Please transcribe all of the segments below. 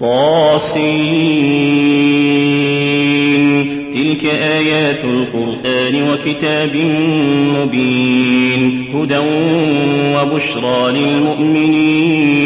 طاسين. تلك آيات القرآن وكتاب مبين هدى وبشرى للمؤمنين.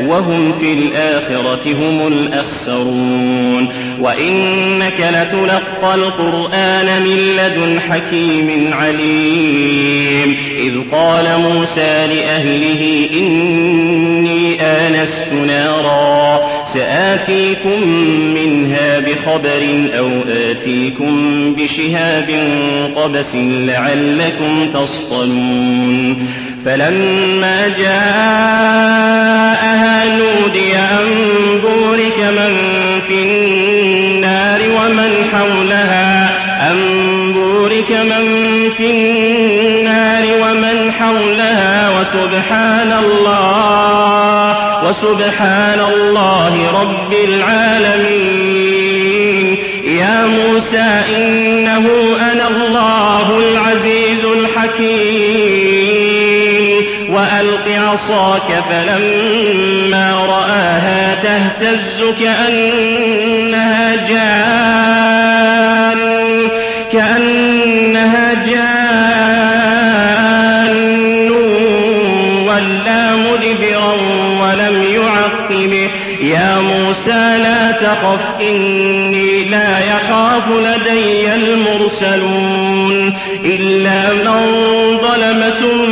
وهم في الآخرة هم الأخسرون وإنك لتلقى القرآن من لدن حكيم عليم إذ قال موسى لأهله إني آنست نارا سآتيكم منها بخبر أو آتيكم بشهاب قبس لعلكم تصطلون فلما جاءها نودي أن بورك من في النار ومن حولها. أن بورك من في النار ومن حولها. وسبحان الله وسبحان الله رب العالمين. يا موسى إنه أنا الله العزيز الحكيم. وألق عصاك فلما رآها تهتز كأنها جان كأنها جان. ولا مدبرا ولم يعقبه يا موسى لا تخف إني لا يخاف لدي المرسلون. إلا من ظلم ثم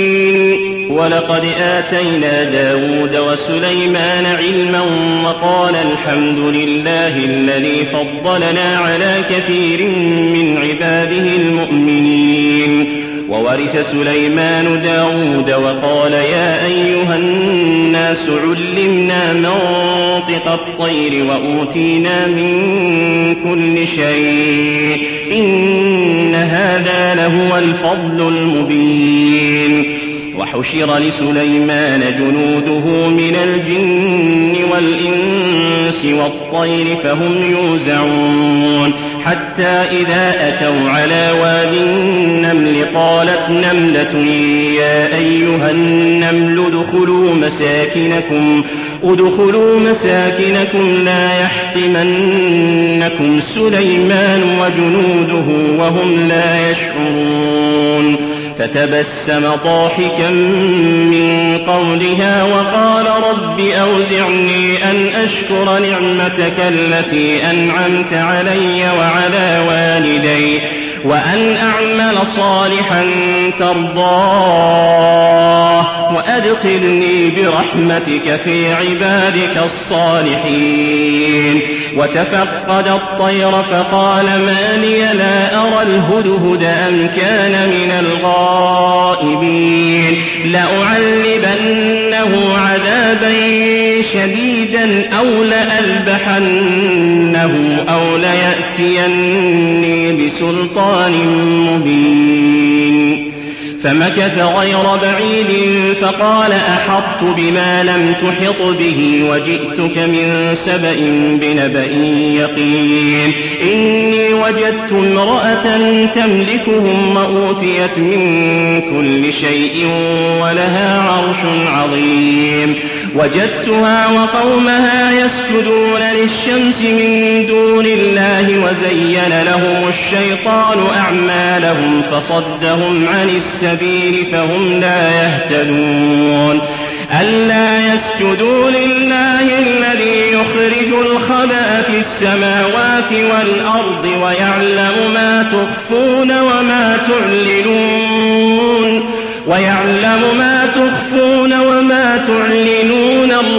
ولقد آتينا داود وسليمان علما وقال الحمد لله الذي فضلنا على كثير من عباده المؤمنين. وورث سليمان داود وقال يا أيها الناس علمنا منطق الطير وأوتينا من كل شيء. إن هذا لهو الفضل المبين. وحشر لسليمان جنوده من الجن والإنس والطير فهم يوزعون. حتى إذا أتوا على واد النمل قالت نملة يا أيها النمل ادخلوا مساكنكم ادخلوا مساكنكم لا يحطمنكم. سليمان وجنوده وهم لا يشعرون. فتبسم ضاحكا من قولها وقال رب أوزعني أن أشكر نعمتك التي أنعمت علي وعلى والدي وأن أعمل صالحا ترضاه وأدخلني برحمتك في عبادك الصالحين وتفقد الطير فقال ما لي لا أرى الهدهد أم كان من الغائبين لأعذبنه عذابا شديدا أو لأذبحنه أو ليأتيني بسلطان مبين فمكث غير بعيد فقال أحطت بما لم تحط به وجئتك من سبأ بنبأ يقين. إني وجدت امرأة تملكهم وأوتيت من كل شيء ولها عرش عظيم. وجدتها وقومها يسجدون للشمس من دون الله وزين لهم الشيطان أعمالهم فصدهم عن السبيل فهم لا يهتدون. ألا يسجدوا لله الذي يخرج الخبأ في السماوات والأرض ويعلم ما تخفون وما تعلنون ويعلم ما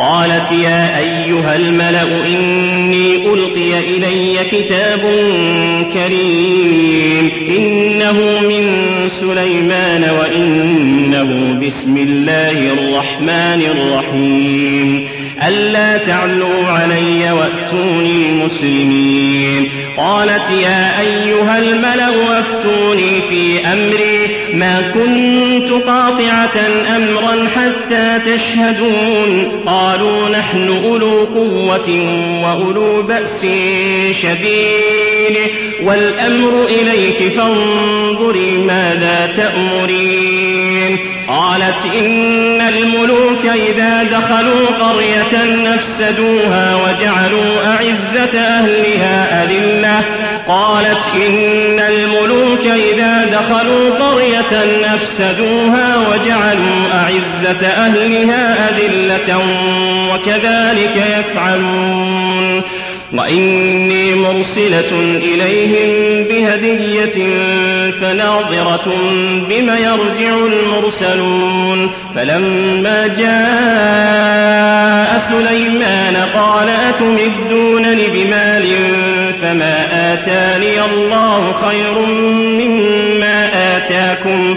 قالت يا أيها الملأ إني ألقي إلي كتاب كريم إنه من سليمان وإنه بسم الله الرحمن الرحيم. ألا تعلوا علي وأتوني مسلمين قالت يا أيها الملأ أفتوني في أمري. ما كنت قاطعة أمرا حتى تشهدون. قالوا نحن أولو قوة وأولو بأس شديد. والأمر إليك فانظري ماذا تأمرين. قالت إن الملوك إذا دخلوا قرية نفسدوها وجعلوا أعزة أهلها أذلة. قالت إن الملوك إذا دخلوا قرية نفسدوها وجعلوا أعزة أهلها أذلة وكذلك يفعلون. وإني مرسلة إليهم بهدية فناظرة بم يرجع المرسلون. فلما جاء سليمان قال أتمدونني بمال فما آتاني الله خير مما آتاكم؟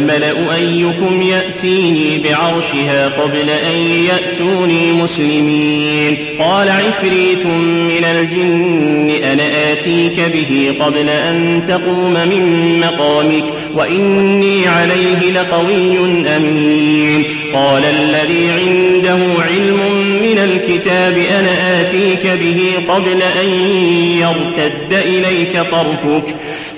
الملأ أيكم يأتيني بعرشها قبل أن يأتوني مسلمين. قال عفريت من الجن أنا آتيك به قبل أن تقوم من مقامك وإني عليه لقوي أمين. قال الذي عنده علم من الكتاب أنا آتيك به قبل أن يرتد إليك طرفك.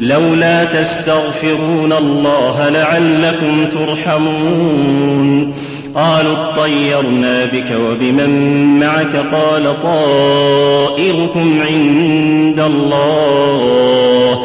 لولا تستغفرون الله لعلكم ترحمون. قالوا اطيرنا بك وبمن معك قال طائركم عند الله.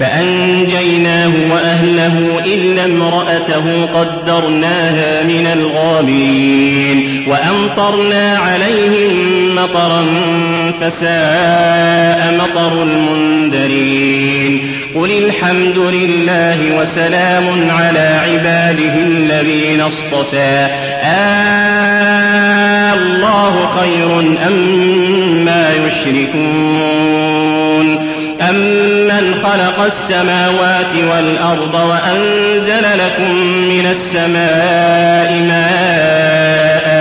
فأنجيناه وأهله إلا امرأته قدرناها من الغابين وأمطرنا عليهم مطرا فساء مطر المنذرين قل الحمد لله وسلام على عباده الذين اصطفى آه الله خير أم ما يشركون أمن خلق السماوات والأرض وأنزل لكم من السماء ماء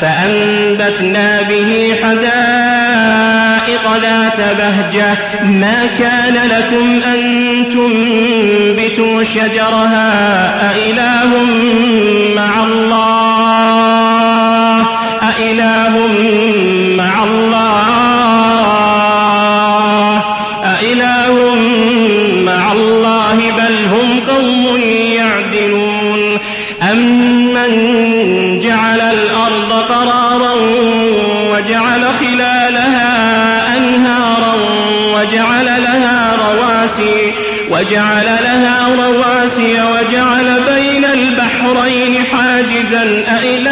فأنبتنا به حدائق ذات بهجة ما كان لكم أن تنبتوا شجرها أإله مع الله أإله مع الله وجعل لها رواسي وجعل بين البحرين حاجزا أإله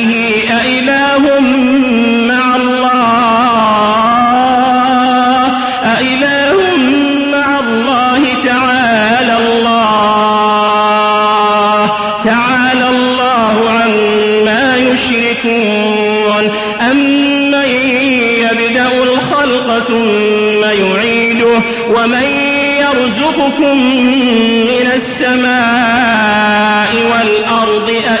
تشركون أمن يبدأ الخلق ثم يعيده؟ ومن يرزقكم من السماء والأرض أ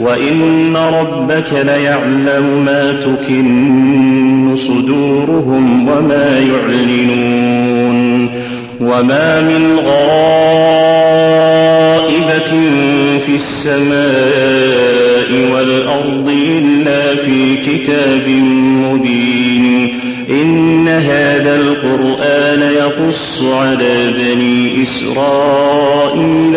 وإن ربك ليعلم ما تكن صدورهم وما يعلنون وما من غائبة في السماء والأرض إلا في كتاب مبين إن هذا القرآن يقص على بني إسرائيل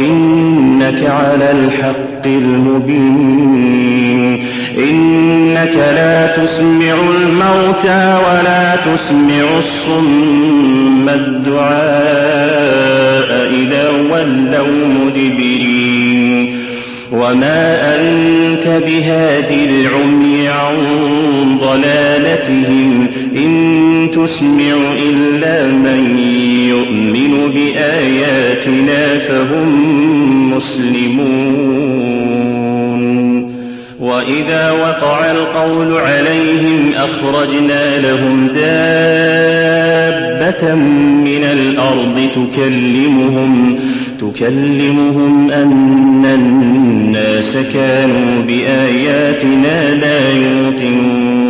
إنك على الحق المبين. إنك لا تسمع الموتى ولا تسمع الصم الدعاء إذا ولوا مدبرين. وما أنت بهاد العمي عن ضلالتهم إن تسمع إلا من يؤمن بآياتنا فهم مسلمون. وإذا وقع القول عليهم أخرجنا لهم دابة من الأرض تكلمهم تكلمهم أن الناس كانوا بآياتنا لا يوقنون.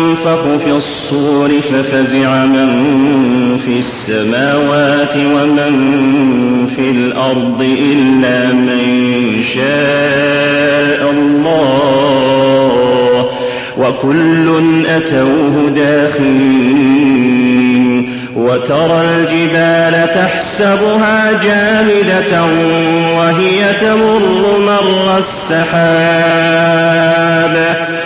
ينفخ في الصور ففزع من في السماوات ومن في الأرض إلا من شاء الله وكل أتوه داخلين وترى الجبال تحسبها جامدة وهي تمر مر السحاب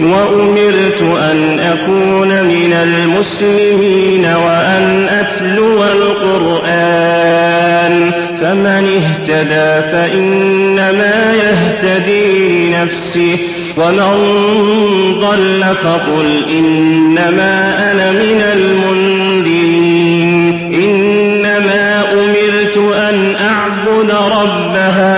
وأمرت أن أكون من المسلمين وأن أتلو القرآن. فمن اهتدى فإنما يهتدي لنفسه ومن ضل فقل إنما أنا من المنذرين. إنما أمرت أن أعبد رب هذه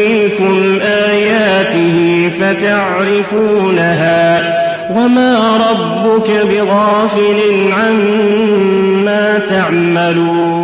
فتعرفونها وما ربك بغافل عما تعملون